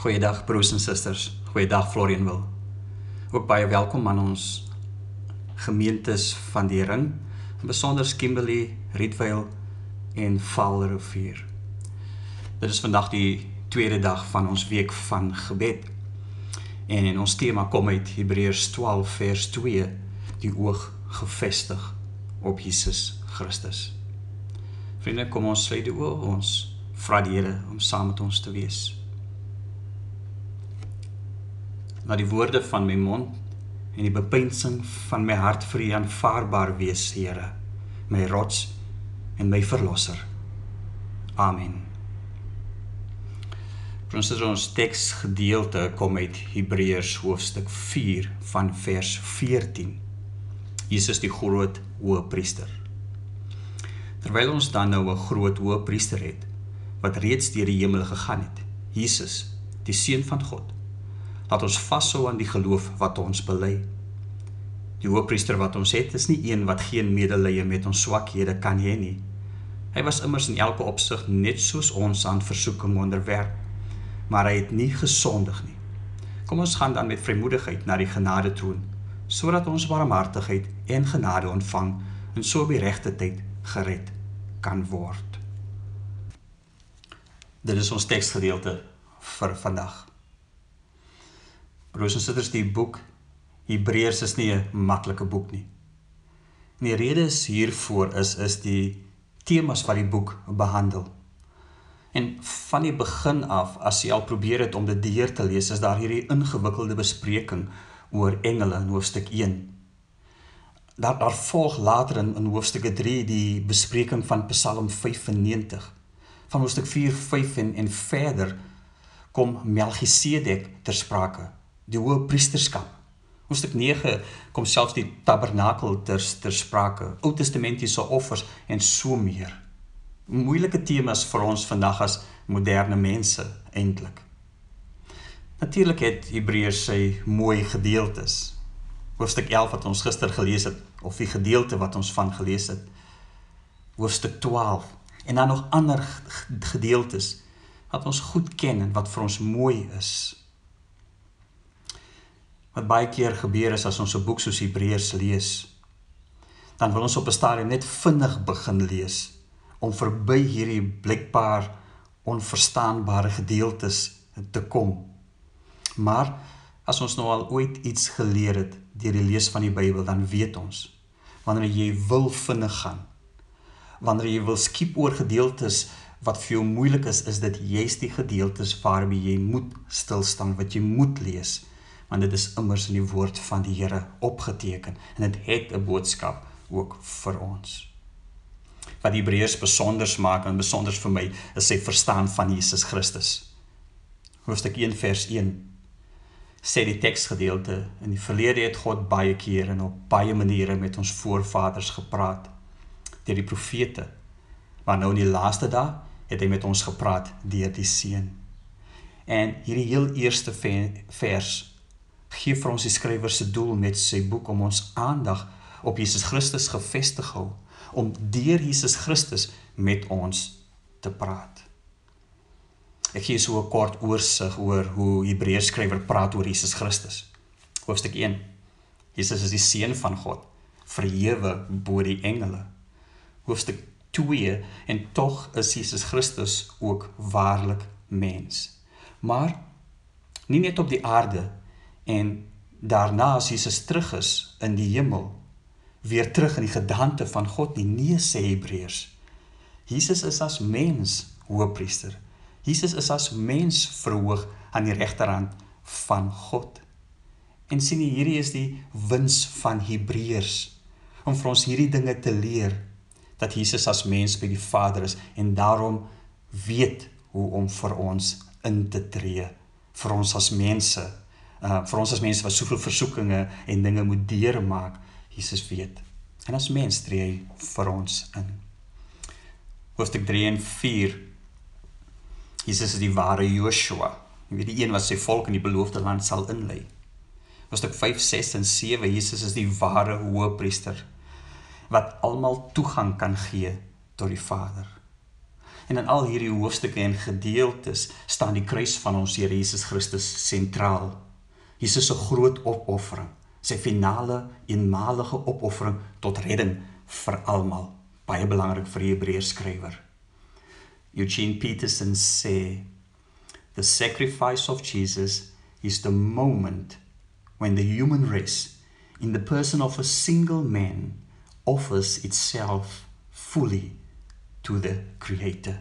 Goeiedag broers en susters. Goeiedag Florianwil. Ook baie welkom aan ons gemeentes van die ring, besonder Kimberley, Rietvale en Vaalrivier. Dit is vandag die tweede dag van ons week van gebed. En ons tema kom uit Hebreërs 12 vers 2, die oog gefestig op Jesus Christus. Vriende, kom ons sluit die oë, ons vra die Here om saam met ons te wees. Na die woorde van my mond en die bepeinsing van my hart vir U aanvaarbaar wees, Here, my rots en my verlosser. Amen. Ons het ons teksgedeelte kom uit Hebreërs hoofstuk 4 van vers 14. Jesus die groot hoëpriester. Terwyl ons dan nou 'n groot hoëpriester het wat reeds deur die hemel gegaan het, Jesus, die seun van God. Laat ons vashou aan die geloof wat ons bely. Die hoëpriester wat ons het, is nie een wat geen medelee met ons swakhede kan hê nie. Hy was immers in elke opsig net soos ons aan versoeking onderwerp, maar hy het nie gesondig nie. Kom ons gaan dan met vrymoedigheid na die genade troon, sodat ons barmhartigheid en genade ontvang en so op die regte tyd gered kan word. Dit is ons teksgedeelte vir vandag. Broers en susters, die boek Hebreërs is nie 'n maklike boek nie. En die rede is hiervoor is is die temas wat die boek behandel. En van die begin af, as jy al probeer het om dit deur te lees, is daar hierdie ingewikkelde bespreking oor engele in hoofstuk daar daar volg later in in hoofstukke 3 die bespreking van Psalm 95. Van hoofstuk 4, 5 en en verder kom Melchisedek ter sprake, die hoë priesterskap. Hoofstuk 9 kom selfs die tabernakel ter ter sprake, Ou Testamentiese offers en so meer. Moeilike temas vir ons vandag as moderne mense eintlik. Natuurlik het Hebreërs sy mooi gedeeltes, hoofstuk 11 wat ons gister gelees het of die gedeelte wat ons van gelees het hoofstuk 12 en dan nog ander gedeeltes wat ons goed ken en wat vir ons mooi is wat baie keer gebeur is as ons 'n boek soos Hebreërs lees dan wil ons op 'n stadium net vinnig begin lees om verby hierdie blikbaar onverstaanbare gedeeltes te kom. Maar as ons nou al ooit iets geleer het deur die lees van die Bybel, dan weet ons wanneer jy wil vinnig gaan, wanneer jy wil skiep oor gedeeltes wat vir jou moeilik is, is dit juist die gedeeltes waarmee jy moet stil staan, wat jy moet lees, want dit is immers in die woord van die Here opgeteken en dit het 'n boodskap ook vir ons. Wat die Hebreërs besonders maak en besonders vir my is sy verstaan van Jesus Christus. Hoofstuk 1 vers 1 sê die teksgedeelte in die verlede het God baie kere en op baie maniere met ons voorvaders gepraat deur die profete. Maar nou in die laaste dae het hy met ons gepraat deur die seun. En hierdie heel eerste vers gee vir ons die skrywer se doel met sy boek om ons aandag op Jesus Christus gefestig hou om deur Jesus Christus met ons te praat. Ek gee so 'n kort oorsig oor hoe Hebreërs skrywer praat oor Jesus Christus. Hoofstuk 1. Jesus is die seun van God, verhewe bo die engele. Hoofstuk 2 en tog is Jesus Christus ook waarlik mens. Maar nie net op die aarde en daarna as Jesus terug is in die hemel weer terug in die gedagte van God nie nee sê Hebreërs. Jesus is as mens hoëpriester. Jesus is as mens verhoog aan die regterhand van God. En sien jy hierdie is die wins van Hebreërs om vir ons hierdie dinge te leer dat Jesus as mens by die Vader is en daarom weet hoe om vir ons in te tree vir ons as mense uh vir ons as mense wat soveel versoekinge en dinge moet deurmaak Jesus weet en as mens tree hy vir ons in hoofstuk 3 en 4 Jesus is die ware Joshua. Jy weet die een wat sy volk in die beloofde land sal inlei. Hoofstuk 5, 6 en 7 Jesus is die ware hoëpriester wat almal toegang kan gee tot die Vader. En in al hierdie hoofstukke en gedeeltes staan die kruis van ons Here Jesus Christus sentraal. Jesus se groot opoffering, sy finale eenmalige opoffering tot redding vir almal, baie belangrik vir die Hebreërs skrywer. Eugene Peterson sê the sacrifice of Jesus is the moment when the human race in the person of a single man offers itself fully to the creator.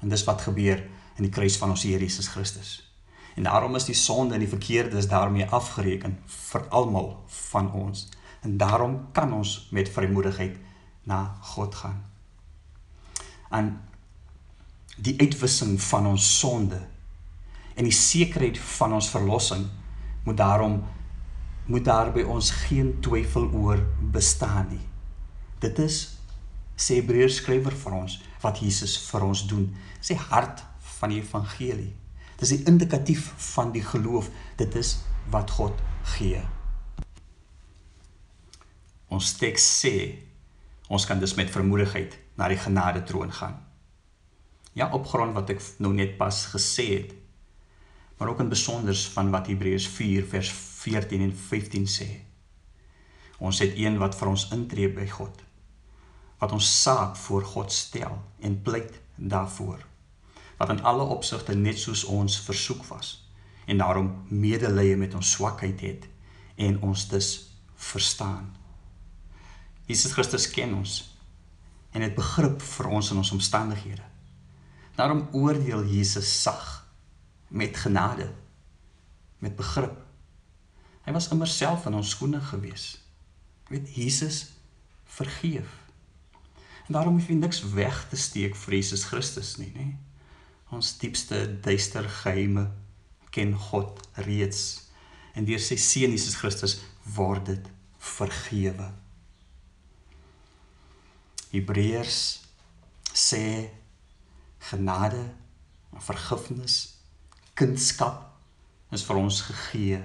En dis wat gebeur in die kruis van ons Here Jesus Christus. En daarom is die sonde en die verkeerdes daarmee afgereken vir almal van ons. En daarom kan ons met vrymoedigheid na God gaan. En die uitwissing van ons sonde en die sekerheid van ons verlossing moet daarom moet daar by ons geen twyfel oor bestaan nie. Dit is sê Hebreërs skrywer vir ons wat Jesus vir ons doen. Sy hart van die evangelie. Dit is 'n indikatief van die geloof. Dit is wat God gee. Ons teks sê ons kan dus met vermoedigheid na die genade troon gaan. Ja, op grond wat ek nou net pas gesê het, maar ook in besonders van wat Hebreërs 4 vers 14 en 15 sê. Ons het een wat vir ons intree by God. Wat ons saak voor God stel en pleit daarvoor. Wat in alle opsigte net soos ons versoek was en daarom medelee met ons swakheid het en ons dus verstaan. Jesus Christus ken ons en het begrip vir ons in ons omstandighede. Daarom oordeel Jesus sag met genade met begrip hy was immer self in ons skoene gewees weet Jesus vergeef en daarom hoef jy niks weg te steek vir Jesus Christus nie nê ons diepste duister geheime ken God reeds en deur sy seun Jesus Christus word dit vergewe Hebreërs sê genade en vergifnis kindskap is vir ons gegee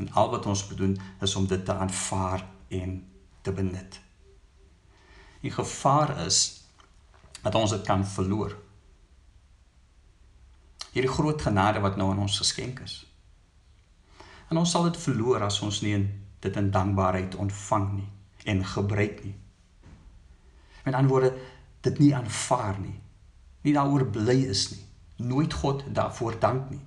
en al wat ons moet doen is om dit te aanvaar en te benut. Die gevaar is dat ons dit kan verloor. Hierdie groot genade wat nou aan ons geskenk is. En ons sal dit verloor as ons nie dit in dankbaarheid ontvang nie en gebruik nie. Met ander woorde, dit nie aanvaar nie. Nie daaroor bly is nie nooit God daarvoor dank nie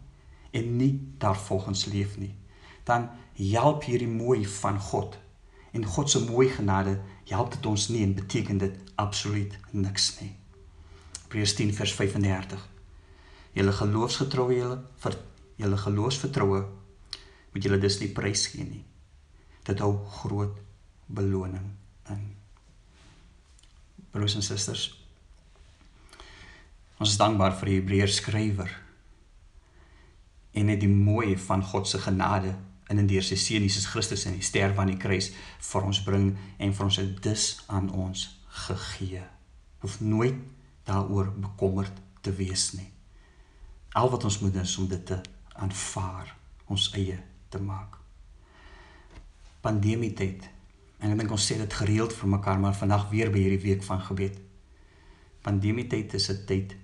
en nie daarvolgens leef nie, dan help hierdie mooi van God en God se mooi genade help dit ons nie en beteken dit absoluut niks nie. Hebreërs 10 vers 35. Julle geloofsgetroue julle vir julle geloofsvertroue moet julle dus nie prys gee nie. Dit hou groot beloning in. Broers en susters, Ons is dankbaar vir die Hebreërs skrywer en net die mooi van God se genade in en deur sy seun Jesus Christus en die sterf aan die kruis vir ons bring en vir ons dus aan ons gegee. Hoef nooit daaroor bekommerd te wees nie. Al wat ons moet doen is om dit te aanvaar, ons eie te maak. Pandemie tyd. En ek dink ons sê dit gereeld vir mekaar, maar vandag weer by hierdie week van gebed. Pandemie tyd is 'n tyd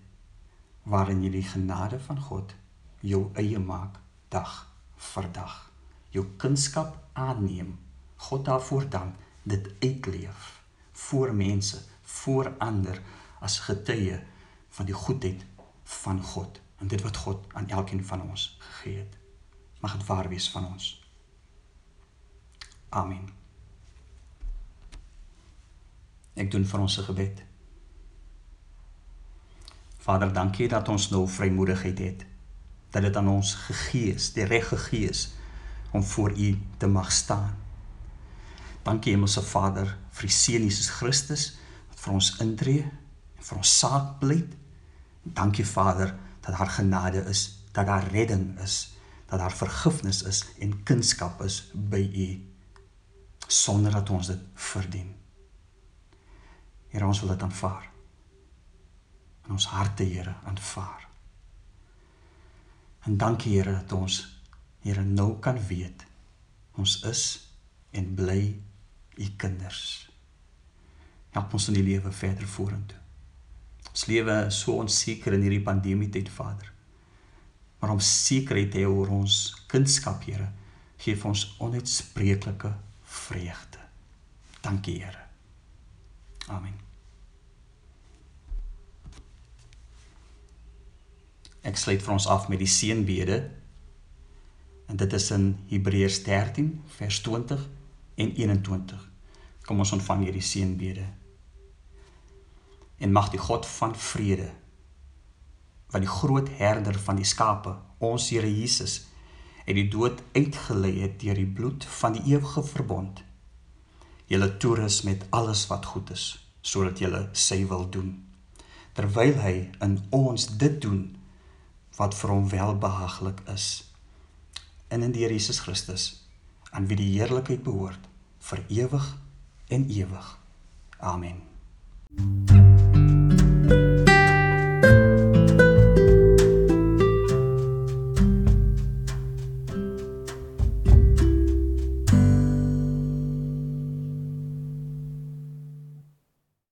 waarin jy die genade van God jou eie maak dag vir dag. Jou kunskap aanneem. God daarvoor dank, dit uitleef voor mense, voor ander as getuie van die goedheid van God en dit wat God aan elkeen van ons gegee het. Mag dit waar wees van ons. Amen. Ek doen vir ons 'n gebed. Vader, dankie dat ons nou vrymoedigheid het. Dat dit aan ons gegee is, die reg gegee is om voor U te mag staan. Dankie Hemelse Vader vir die Seun Jesus Christus wat vir ons intree en vir ons saak pleit. Dankie Vader dat daar genade is, dat daar redding is, dat daar vergifnis is en kunskap is by U sonder dat ons dit verdien. Here ons wil dit aanvaar in ons harte, Here, aanvaar. En dankie Here dat ons Here nou kan weet ons is en bly u kinders. Help ons in die lewe verder vorentoe. Ons lewe so onseker in hierdie pandemie tyd, Vader. Maar om sekerheid te hê oor ons kindskap, Here, gee ons onuitspreeklike vreugde. Dankie, Here. Amen. Ek sluit vir ons af met die seënbede. En dit is in Hebreërs 13 vers 20 en 21. Kom ons ontvang hierdie seënbede. En mag die God van vrede wat die groot herder van die skape, ons Here Jesus, uit die dood uitgelei het deur die bloed van die ewige verbond, julle toerus met alles wat goed is, sodat julle sy wil doen. Terwyl hy in ons dit doen wat vir hom welbehaaglik is. In in die Here Jesus Christus, aan wie die heerlikheid behoort vir ewig en ewig. Amen. thank you Thank you.